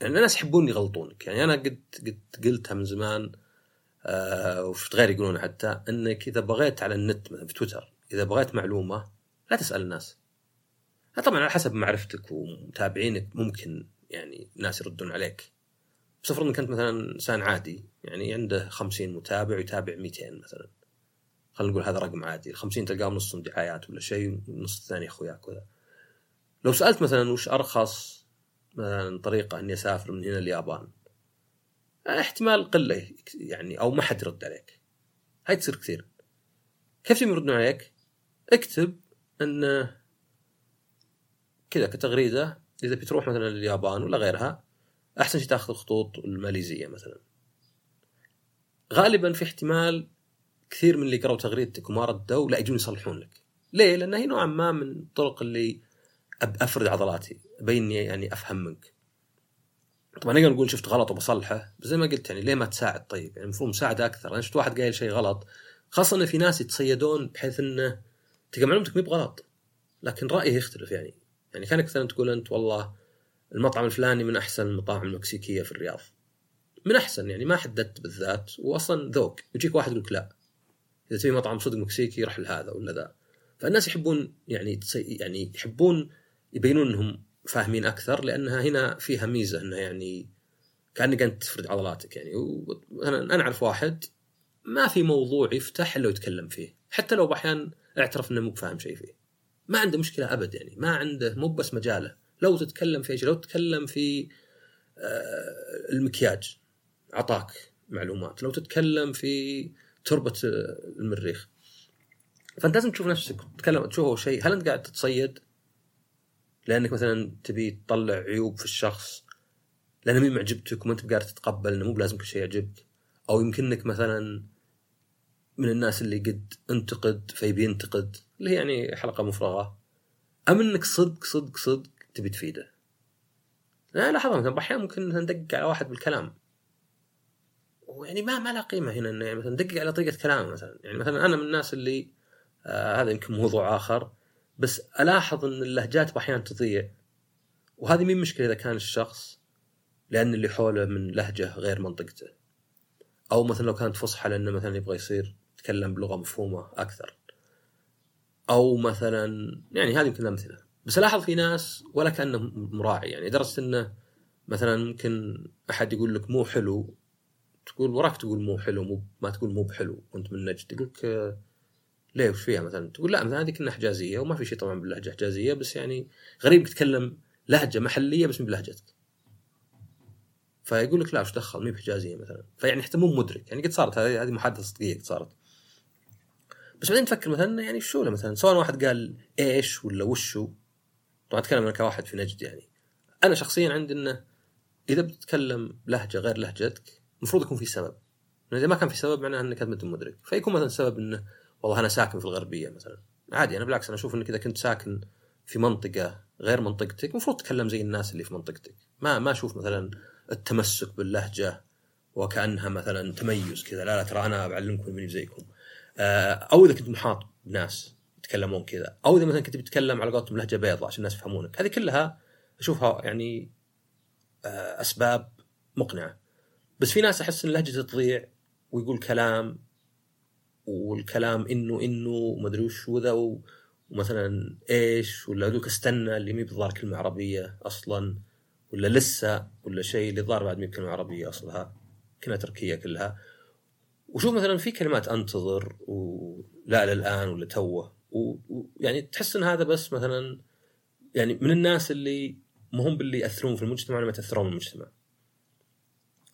يعني الناس يحبون يغلطونك. يعني أنا قد قد قلتها من زمان آه وشفت غير يقولون حتى إنك إذا بغيت على النت مثلا في تويتر إذا بغيت معلومة لا تسأل الناس. طبعا على حسب معرفتك ومتابعينك ممكن يعني ناس يردون عليك. بس افرض انك انت مثلا إنسان عادي يعني عنده 50 متابع ويتابع 200 مثلا. خلينا نقول هذا رقم عادي ال 50 تلقاهم نصهم دعايات ولا شيء والنص الثاني أخوياك وذا. لو سألت مثلا وش أرخص مثلا طريقة إني أسافر من هنا اليابان؟ احتمال قلة يعني أو ما حد يرد عليك. هاي تصير كثير. كيف يردون عليك؟ اكتب إن كذا كتغريدة إذا بتروح مثلا اليابان ولا غيرها أحسن شيء تاخذ الخطوط الماليزية مثلا. غالبا في احتمال كثير من اللي قرأوا تغريدتك وما ردوا لا يجون يصلحون لك. ليه؟ لأن هي نوعا ما من الطرق اللي أفرد عضلاتي أبين يعني أفهم منك. طبعا نقدر نقول شفت غلط وبصلحه بس زي ما قلت يعني ليه ما تساعد؟ طيب يعني المفروض مساعدة أكثر. أنا شفت واحد قايل شيء غلط خاصة إن في ناس يتصيدون بحيث إنه تلقى معلومتك مي بغلط لكن رأيه يختلف يعني. يعني كانك مثلا تقول أنت والله المطعم الفلاني من أحسن المطاعم المكسيكية في الرياض. من أحسن يعني ما حددت بالذات واصلا ذوق. يجيك واحد يقول لك لا. إذا تبي مطعم صدق مكسيكي روح لهذا ولا ذا. فالناس يحبون يعني يعني يحبون يبينون إنهم فاهمين أكثر لأنها هنا فيها ميزة إنها يعني كأنك أنت تفرد عضلاتك يعني. أنا أعرف واحد ما في موضوع يفتح إلا ويتكلم فيه. حتى لو باحيان اعترف إنه مو فاهم شيء فيه. ما عنده مشكلة أبد يعني ما عنده مو بس مجاله. لو تتكلم في لو تتكلم في آه، المكياج اعطاك معلومات. لو تتكلم في تربة المريخ. فأنت لازم تشوف نفسك تتكلم تشوفه شيء. هل أنت قاعد تتصيد؟ لأنك مثلا تبي تطلع عيوب في الشخص لأنه مين معجبتك وما أنت قاعد تتقبل إنه مو بلازم كل شيء يعجبك. أو يمكنك مثلا من الناس اللي قد انتقد فيبي ينتقد اللي هي يعني حلقة مفرغة. ام إنك صدق صدق صدق تبي تفيده. أنا لاحظت مثلا أحيانا ممكن ندقق على واحد بالكلام. ويعني ما ما له قيمة هنا إنه يعني مثلا ندقق على طريقة كلامه مثلا. يعني مثلا أنا من الناس اللي آه هذا يمكن موضوع آخر بس ألاحظ إن اللهجات أحيانا تضيع. وهذه مين مشكلة إذا كان الشخص؟ لأن اللي حوله من لهجة غير منطقته. أو مثلا لو كانت فصحى لأنه مثلا يبغى يصير يتكلم بلغة مفهومة أكثر. أو مثلا يعني هذه يمكن أمثلة. بس ألاحظ في ناس ولا كأنه مراعي يعني درجه إنه مثلا ممكن أحد يقول لك مو حلو تقول وراك تقول مو حلو مو ما تقول مو بحلو وأنت من نجد يقول لك ليه وش فيها مثلا؟ تقول لا مثلا هذه كنا حجازية وما في شيء طبعا باللهجه حجازية بس يعني غريب تتكلم لهجة محلية بس بلهجتك. فيقول لك لا وش دخل؟ مي بحجازية مثلا. فيعني حتى مو مدرك. يعني قد صارت هذه محادثة صدقية قد صارت. بس بعدين تفكر مثلا يعني شو مثلا؟ سواء واحد قال إيش ولا وشو؟ طبعا أتكلم أنا كواحد في نجد يعني. أنا شخصيا عندي إنه إذا بتتكلم لهجة غير لهجتك المفروض يكون في سبب. إذا ما كان في سبب معناه إنك أنت مدرك. فيكون مثلا سبب إنه والله أنا ساكن في الغربية مثلا. عادي أنا بالعكس أنا أشوف إنك إذا كنت ساكن في منطقة غير منطقتك المفروض تتكلم زي الناس اللي في منطقتك. ما ما أشوف مثلا التمسك باللهجة وكأنها مثلا تميز كذا. لا لا ترى أنا بعلمكم مني زيكم. أو إذا كنت محاط بناس يتكلمون كذا أو إذا مثلا كنت بتتكلم على قولتهم لهجة بيضاء عشان الناس يفهمونك. هذه كلها أشوفها يعني آه، أسباب مقنعة. بس في ناس أحس إن لهجته تضيع ويقول كلام والكلام إنه إنه وما ادري وش وذا ومثلا إيش ولا دوك استنى اللي مي بظهر كلمة عربية أصلا ولا لسه ولا شيء اللي ظهر بعد مي بكلمة عربية اصلها كلمه تركية كلها. وشوف مثلا في كلمات أنتظر ولا للآن ولا توه ويعني تحس إن هذا بس مثلا يعني من الناس اللي مهم باللي يأثرون في المجتمع ولا يتاثرون من المجتمع.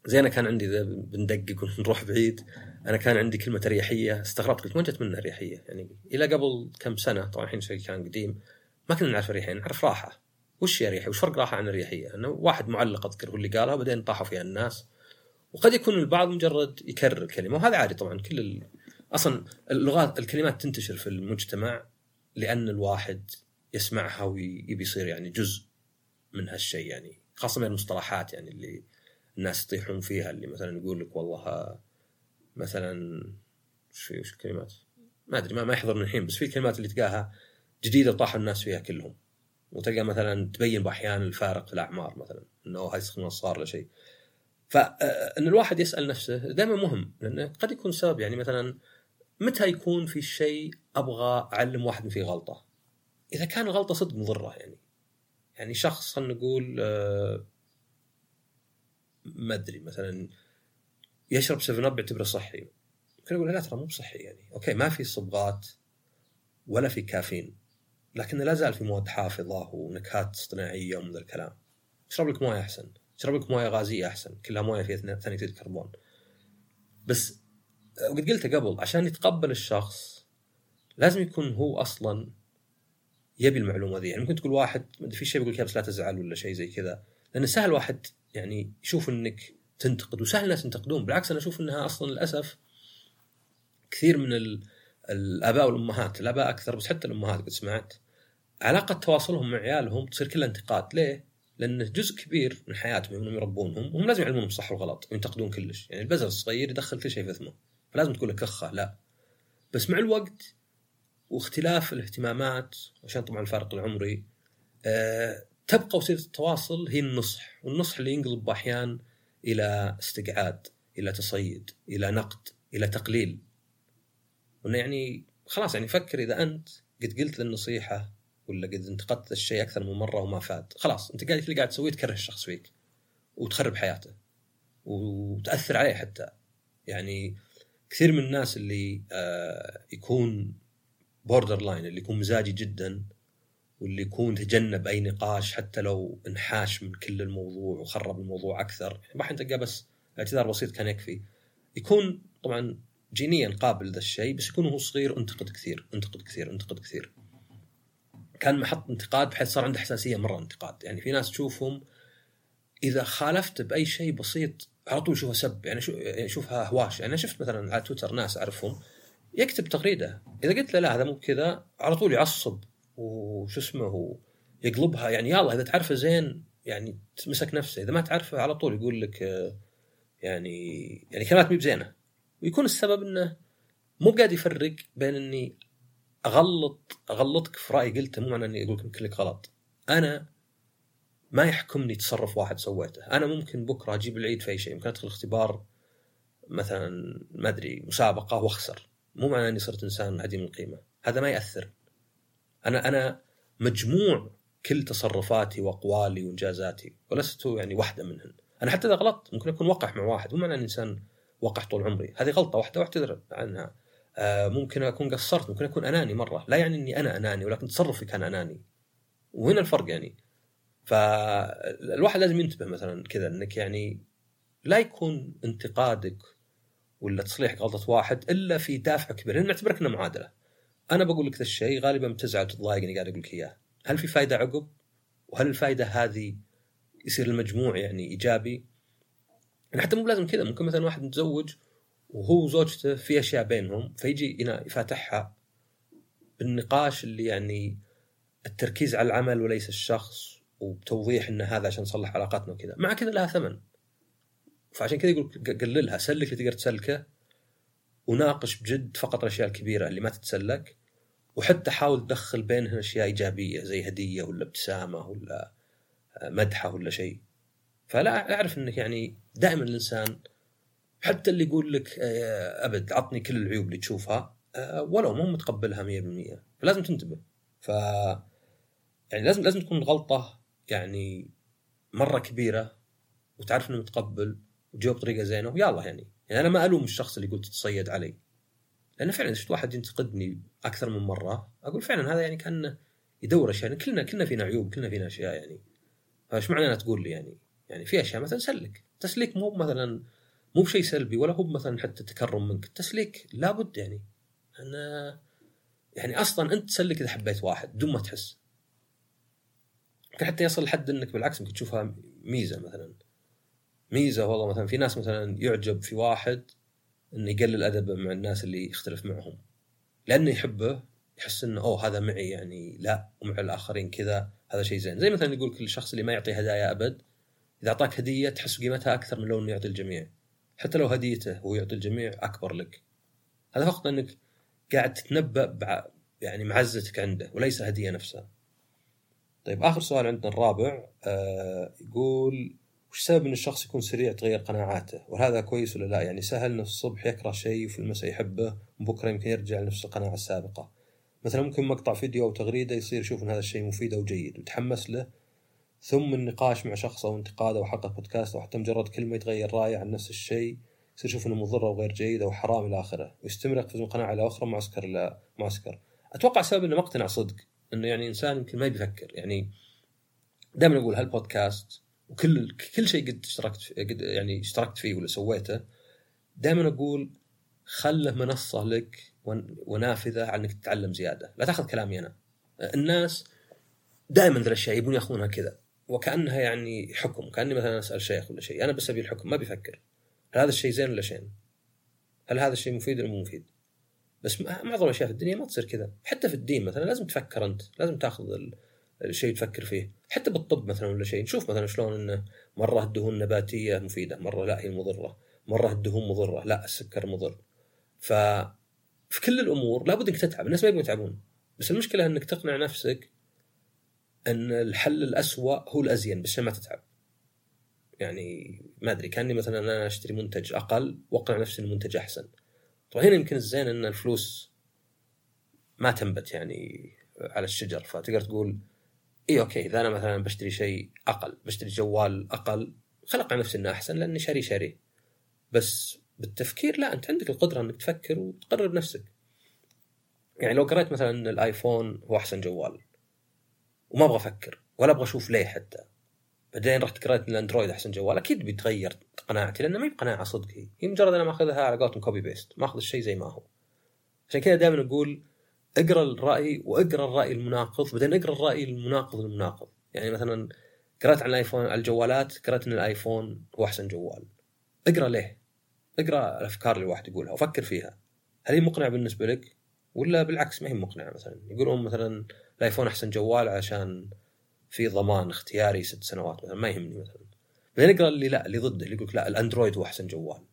زي أنا كان عندي إذا بندقق ونروح بعيد أنا كان عندي كلمة اريحيه استغربت قلت وين جت منها اريحيه؟ يعني إلى قبل كم سنة طبعا الحين شيء كان قديم ما كنا نعرف اريحيه نعرف راحة. وش هي اريحيه؟ وش فرق راحة عن اريحيه؟ أنه واحد معلق أذكر هو اللي قالها وبعدين طاحوا فيها الناس وقد يكون البعض مجرد يكرر الكلمة وهذا عادي طبعا. كل ال... أصلا اللغات الكلمات تنتشر في المجتمع لأن الواحد يسمعها ويبي يصير يعني جزء من هالشيء يعني خاصة المصطلحات يعني اللي الناس يطيحون فيها اللي مثلا يقول لك والله مثلا وش في وش الكلمات؟ ما أدري ما, ما يحضرني الحين بس في كلمات اللي تلقاها جديدة وطاحوا الناس فيها كلهم. وتلقى مثلا تبين بأحيان الفارق في الأعمار مثلا إنه هاي يستخدمون الصغار ولا شيء. فان الواحد يسأل نفسه دائما مهم لأنه قد يكون سبب يعني مثلا متى يكون في شيء أبغى أعلم واحد فيه غلطة؟ إذا كان الغلطة صدق مضرة يعني. يعني شخص خلينا نقول آه، ما أدري مثلا يشرب 7 اب يعتبره صحي. ممكن أقول لا ترى مو بصحي يعني. okay ما في صبغات ولا في كافيين لكن لا زال في مواد حافظة ونكهات اصطناعية ومن الكلام. اشرب لك موية أحسن. اشرب لك موية غازية أحسن كلها موية فيها ثاني أكسيد الكربون بس وقد قلت قبل عشان يتقبل الشخص لازم يكون هو أصلا يبي المعلومة ذي. يعني ممكن تقول واحد في شيء بيقول بس لا تزعل ولا شيء زي كذا. لأن سهل واحد يعني يشوف إنك تنتقد وسهل الناس ينتقدون. بالعكس أنا أشوف إنها أصلا للأسف كثير من الآباء والأمهات الآباء أكثر بس حتى الأمهات قد سمعت علاقة تواصلهم مع عيالهم تصير كلها انتقاد. ليه؟ لأن جزء كبير من حياتهم انهم يربونهم وهم لازم يعلمونهم الصح والغلط وينتقدون كلش. يعني البزر الصغير يدخل كل شيء في فمه فلازم تقول له كخه لا. بس مع الوقت واختلاف الاهتمامات عشان طبعا الفارق العمري أه تبقى وسيلة التواصل هي النصح والنصح اللي ينقلب أحيانا إلى استقعاد إلى تصيد إلى نقد إلى تقليل. وإنه يعني خلاص يعني فكر إذا أنت قد قلت النصيحة ولا قد انتقدت الشيء أكثر من مرة وما فات خلاص أنت قاعد اللي قاعد تسويه تكره الشخص فيك وتخرب حياته وتأثر عليه حتى. يعني كثير من الناس اللي آه يكون borderline اللي يكون مزاجي جدا واللي يكون تجنب أي نقاش حتى لو انحاش من كل الموضوع وخرب الموضوع أكثر يعني ما تلقى بس اعتذار بسيط كان يكفي. يكون طبعا جينيا قابل ذا الشيء بس يكون هو صغير انتقد كثير انتقد كثير انتقد كثير. كان محط انتقاد بحيث صار عنده حساسية مرة انتقاد. يعني في ناس تشوفهم إذا خالفت بأي شيء بسيط على طول يشوفها سب يعني يشوفها يعني هواش. يعني أنا شفت مثلا على تويتر ناس أعرفهم يكتب تغريده إذا قلت له لا هذا مو كذا على طول يعصب وشو اسمه يقلبها. يعني يلا إذا تعرفه زين يعني تمسك نفسه. إذا ما تعرفه على طول يقول لك يعني يعني كلمات مي بزينة. ويكون السبب إنه مو قاعد يفرق بين إني أغلط أغلطك في رأي قلته مو معنى إني أقول لك كلك غلط. أنا ما يحكمني تصرف واحد سويته. أنا ممكن بكرة أجيب العيد في أي شيء. ممكن أدخل اختبار مثلا ما أدري مسابقة وأخسر. مو معنى إني صرت إنسان عديم القيمه هذا ما يأثر. أنا أنا مجموع كل تصرفاتي وأقوالي وإنجازاتي ولست يعني واحدة منهن. أنا حتى إذا غلطت ممكن أكون وقح مع واحد. مو معنى إني إنسان وقح طول عمري. هذه غلطة واحدة وأعتذر عنها. ممكن أكون قصرت ممكن أكون أناني مرة. لا يعني إني أنا أناني ولكن تصرفي كان أناني. وهنا الفرق يعني. فالواحد لازم ينتبه مثلا كذا إنك يعني لا يكون انتقادك ولا تصليح غلطة واحد إلا في دافع كبير. لأن نعتبرك إنه معادلة. أنا بقول لك ذا الشيء غالبا بتزعل وتتضايق اني قاعد أقول لك إياه. هل في فائده عقب؟ وهل الفائده هذه يصير المجموع يعني إيجابي؟ يعني حتى مو لازم كذا. ممكن مثلا واحد متزوج وهو وزوجته في أشياء بينهم فيجي يفاتحها بالنقاش اللي يعني التركيز على العمل وليس الشخص وبتوضيح إن هذا عشان نصلح علاقاتنا وكذا. مع كذا لها ثمن. فعشان كذا يقول قللها سلك اللي تقدر تسلكه وناقش بجد فقط الأشياء الكبيرة اللي ما تتسلك وحتى حاول تدخل بينها أشياء إيجابية زي هدية ولا ابتسامة ولا مدحة ولا شيء. فلا أعرف إنك يعني دائما الإنسان حتى اللي يقول لك آه، أبد عطني كل العيوب اللي تشوفها آه، ولو مو متقبلها 100% فلازم تنتبه. ف يعني لازم لازم تكون غلطة يعني مرة كبيرة وتعرف إنه متقبل وتجاوب بطريقة زينة ويلا يعني. يعني أنا ما ألوم الشخص اللي يقول تتصيد علي. لأنه فعلا شفت واحد ينتقدني أكثر من مرة أقول فعلا هذا يعني كان يدور أشياء. يعني كلنا كلنا فينا عيوب كلنا فينا أشياء يعني. فايش معنى أنا تقول لي يعني؟ يعني في أشياء مثلا سلك. تسليك مو مثلا مو بشيء سلبي ولا هو مثلا حتى تكرم منك. التسليك لابد يعني. أنا يعني أصلا أنت تسلك إذا حبيت واحد بدون ما تحس. حتى يصل لحد إنك بالعكس ممكن تشوفها ميزة مثلا. ميزة والله مثلا في ناس مثلا يعجب في واحد إنه يقلل ادبه مع الناس اللي يختلف معهم. لأنه يحبه يحس إنه أوه هذا معي يعني لا ومع الآخرين كذا هذا شيء زين. زي مثلا يقول كل شخص اللي ما يعطي هدايا أبد إذا أعطاك هدية تحس قيمتها أكثر من لو إنه يعطي الجميع. حتى لو هديته هو يعطي الجميع أكبر لك. هذا فقط أنك قاعد تتنبأ بع... يعني معزتك عنده وليس هديه نفسها. طيب آخر سؤال عندنا الرابع آه يقول وش السبب أن الشخص يكون سريع تغير قناعاته؟ وهذا كويس ولا لا؟ يعني سهل إنه في الصبح يكره شيء وفي المساء يحبه وبكرة يمكن يرجع لنفس القناعة السابقة. مثلا ممكن مقطع فيديو أو تغريدة يصير يشوف إن هذا الشيء مفيد أو جيد ويتحمس له ثم النقاش مع شخص أو انتقاد أو حلقه بودكاست أو حتى مجرد كلمة يتغير رايه عن نفس الشيء يصير يشوف إنه مضر أو غير جيد أو حرام إلى آخره ويستمر يقفز من قناعة إلى أخرى معسكر إلى معسكر أتوقع سبب إنه مقتنع صدق إنه يعني إنسان يمكن ما بيفكر يعني دائما أقول هالبودكاست وكل كل شيء قد اشتركت قد يعني اشتركت فيه ولا سويته دائما أقول خله منصة لك ونافذة على إنك تتعلم زيادة. لا تأخذ كلامي أنا. الناس دائما ذا الأشياء يبون يأخذونها كذا. وكأنها يعني حكم كأني مثلا أسأل شيخ ولا شيء أنا بس ابي الحكم ما بيفكر هل هذا الشيء زين ولا شين؟ هل هذا الشيء مفيد ولا مو مفيد؟ بس معظم الأشياء في الدنيا ما تصير كذا. حتى في الدين مثلا لازم تفكر أنت لازم تأخذ الشيء تفكر فيه. حتى بالطب مثلا ولا شيء نشوف مثلا شلون انه مرة الدهون النباتيه مفيدة مرة لا هي مضرة مرة الدهون مضرة لا السكر مضر. ف في كل الأمور لابد إنك تتعب الناس ما يبغون يتعبون. بس المشكلة إنك تقنع نفسك إن الحل الأسوأ هو الأزين بس ما تتعب. يعني ما أدري كأني مثلا أنا أشتري منتج أقل وأقنع نفسي إن المنتج أحسن. طبعا هنا يمكن الزين إن الفلوس ما تنبت يعني على الشجر فتقدر تقول اي okay إذا أنا مثلا بشتري شيء أقل بشتري جوال أقل بقلق على نفسي إنه أحسن لأني شاري شاري. بس بالتفكير لا أنت عندك القدرة إنك تفكر وتقرر بنفسك يعني لو قريت مثلا إن الآيفون هو أحسن جوال وما أبغى أفكر ولا أبغى أشوف ليه حتى. بعدين رحت قريت ان الأندرويد أحسن جوال. أكيد بيتغير قناعتي لأنه ما هي قناعه صدق هي هي مجرد أنا ماخذها على قولتهم copy paste ماخذ الشيء زي ما هو. عشان كذا دائما أقول اقرأ الرأي واقرأ الرأي المناقض بعدين اقرأ الرأي المناقض المناقض. يعني مثلا قرأت عن الايفون على الجوالات قرأت إن الآيفون هو أحسن جوال. اقرأ ليه؟ اقرأ الأفكار اللي الواحد يقولها وفكر فيها. هل هي مقنعة بالنسبة لك؟ ولا بالعكس ما هي مقنعة مثلا؟ يقولون مثلا الآيفون أحسن جوال عشان في ضمان اختياري ست سنوات مثلا ما يهمني مثلا. بعدين اقرا اللي لا اللي ضده اللي يقول لا الأندرويد هو أحسن جوال.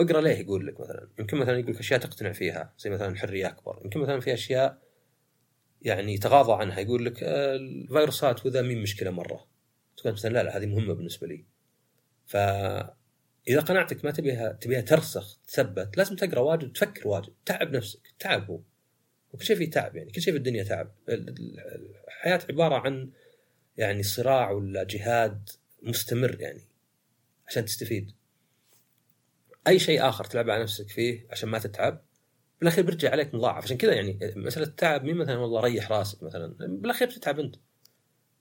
اقرأ ليه؟ يقول لك مثلا. يمكن مثلا يقول لك أشياء تقتنع فيها زي مثلا الحريه أكبر. يمكن مثلا في أشياء يعني تغاضى عنها يقول لك آه، الفيروسات وذا مين مشكلة مرة؟ تقول مثلا لا لا هذه مهمة بالنسبة لي. ف إذا قناعتك ما تبيها تبيها ترسخ تثبت لازم تقرأ واجد وتفكر واجد تعب نفسك تعب هو. وكل شيء فيه تعب يعني كل شيء في الدنيا تعب. الحياة عبارة عن يعني صراع ولا جهاد مستمر يعني عشان تستفيد. أي شيء آخر تلعب على نفسك فيه عشان ما تتعب بالأخير بيرجع عليك مضاعف. عشان كذا يعني مسألة التعب مين مثلا والله ريح راسك مثلا بالأخير بتتعب أنت.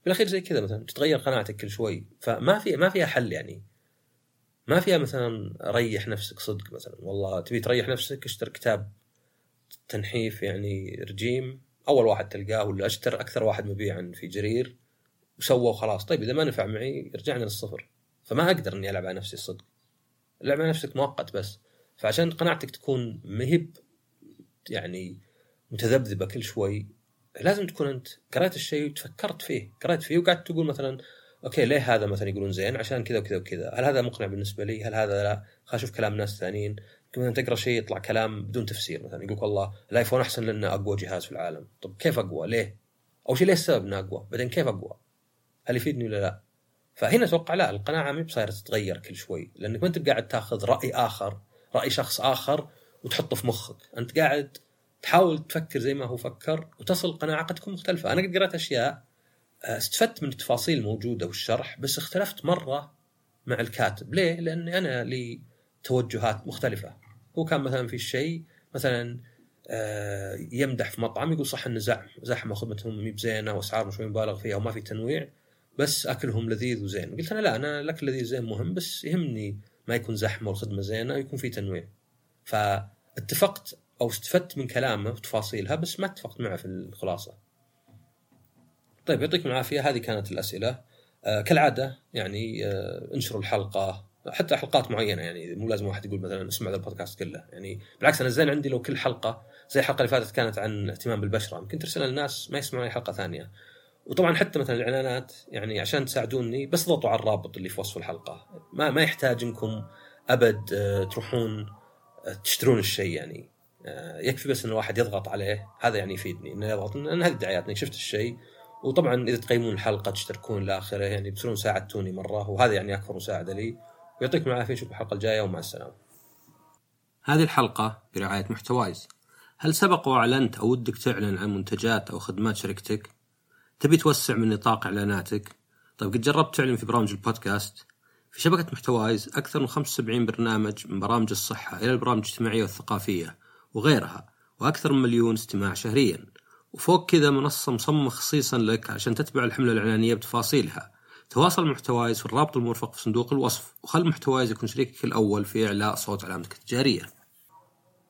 بالأخير زي كذا مثلا تتغير قناعتك كل شوي. فما في ما فيها حل يعني. ما فيها مثلا ريح نفسك صدق مثلا. والله تبي تريح نفسك اشتر كتاب تنحيف يعني رجيم. أول واحد تلقاه ولا أشتر أكثر واحد مبيعا في جرير. وسوى وخلاص. طيب إذا ما نفع معي رجعنا للصفر. فما أقدر إني ألعب على نفسي الصدق. اللعب على نفسك مؤقت بس. فعشان قناعتك تكون مهب يعني متذبذبة كل شوي لازم تكون أنت قريت الشيء وتفكرت فيه. قريت فيه وقعدت تقول مثلا أوكي ليه هذا مثلا يقولون زين؟ عشان كذا وكذا وكذا. هل هذا مقنع بالنسبة لي؟ هل هذا لا؟ خلينا أشوف كلام ناس ثانيين. مثلا تقرأ شيء يطلع كلام بدون تفسير مثلا يقول والله الآيفون أحسن لأنه أقوى جهاز في العالم. طب كيف أقوى؟ ليه؟ أول شيء ليه السبب إنه أقوى؟ بعدين كيف أقوى؟ هل يفيدني ولا لا؟ فهنا أتوقع لا القناعة ما بصايرة تتغير كل شوي لأنك ما أنت قاعد تأخذ رأي آخر رأي شخص آخر وتحطه في مخك. أنت قاعد تحاول تفكر زي ما هو فكر وتصل قناعة قد تكون مختلفة. أنا قد قرأت أشياء آه، استفدت من التفاصيل الموجودة والشرح بس اختلفت مرة مع الكاتب. ليه؟ لأني أنا لي توجهات مختلفة. هو كان مثلا في الشيء مثلا آه، يمدح في مطعم يقول صح انه زحمه زحمة وخدمتهم مي بزينة واسعارهم شوي مبالغ فيها وما في تنويع بس أكلهم لذيذ وزين. قلت أنا لا أنا الأكل لذيذ زين مهم بس يهمني ما يكون زحمة والخدمة زينة ويكون في تنويع. فاتفقت أو استفدت من كلامه وتفاصيلها بس ما اتفقت معه في الخلاصة. طيب يعطيكم العافية. هذه كانت الأسئلة. آه كالعادة يعني آه انشروا الحلقة حتى حلقات معينة يعني مو لازم واحد يقول مثلا اسمع البودكاست كله. يعني بالعكس أنا زين عندي لو كل حلقة زي الحلقة اللي فاتت كانت عن اهتمام بالبشرة يمكن ترسلها للناس ما يسمعون أي حلقة ثانية. وطبعا حتى مثلا الإعلانات يعني عشان تساعدوني بس ضغطوا على الرابط اللي في وصف الحلقة. ما ما يحتاج إنكم أبد آه، تروحون آه، تشترون الشيء يعني. آه، يكفي بس إن الواحد يضغط عليه. هذا يعني يفيدني إنه يضغط. لأن هذه الدعايات انك شفت الشيء. وطبعا إذا تقيمون الحلقة تشتركون إلى اخره يعني بتصيرون ساعدتوني مرة. وهذا يعني أكبر مساعدة لي. ويعطيكم العافية نشوفكم الحلقة الجاية ومع السلامة. هذه الحلقة برعاية محتوايز. هل سبق وأعلنت أو ودك تعلن عن منتجات أو خدمات شركتك؟ تبي توسع من نطاق إعلاناتك؟ طيب قد جربت تعلن في برامج البودكاست؟ في شبكة محتوايز أكثر من 75 برنامج من برامج الصحة إلى البرامج الاجتماعية والثقافية وغيرها وأكثر من مليون استماع شهريا وفوق كذا منصة مصممة خصيصا لك عشان تتبع الحملة الإعلانية بتفاصيلها تواصل محتوايز في الرابط المرفق في صندوق الوصف وخل محتوايز يكون شريكك الأول في إعلاء صوت علامتك التجارية.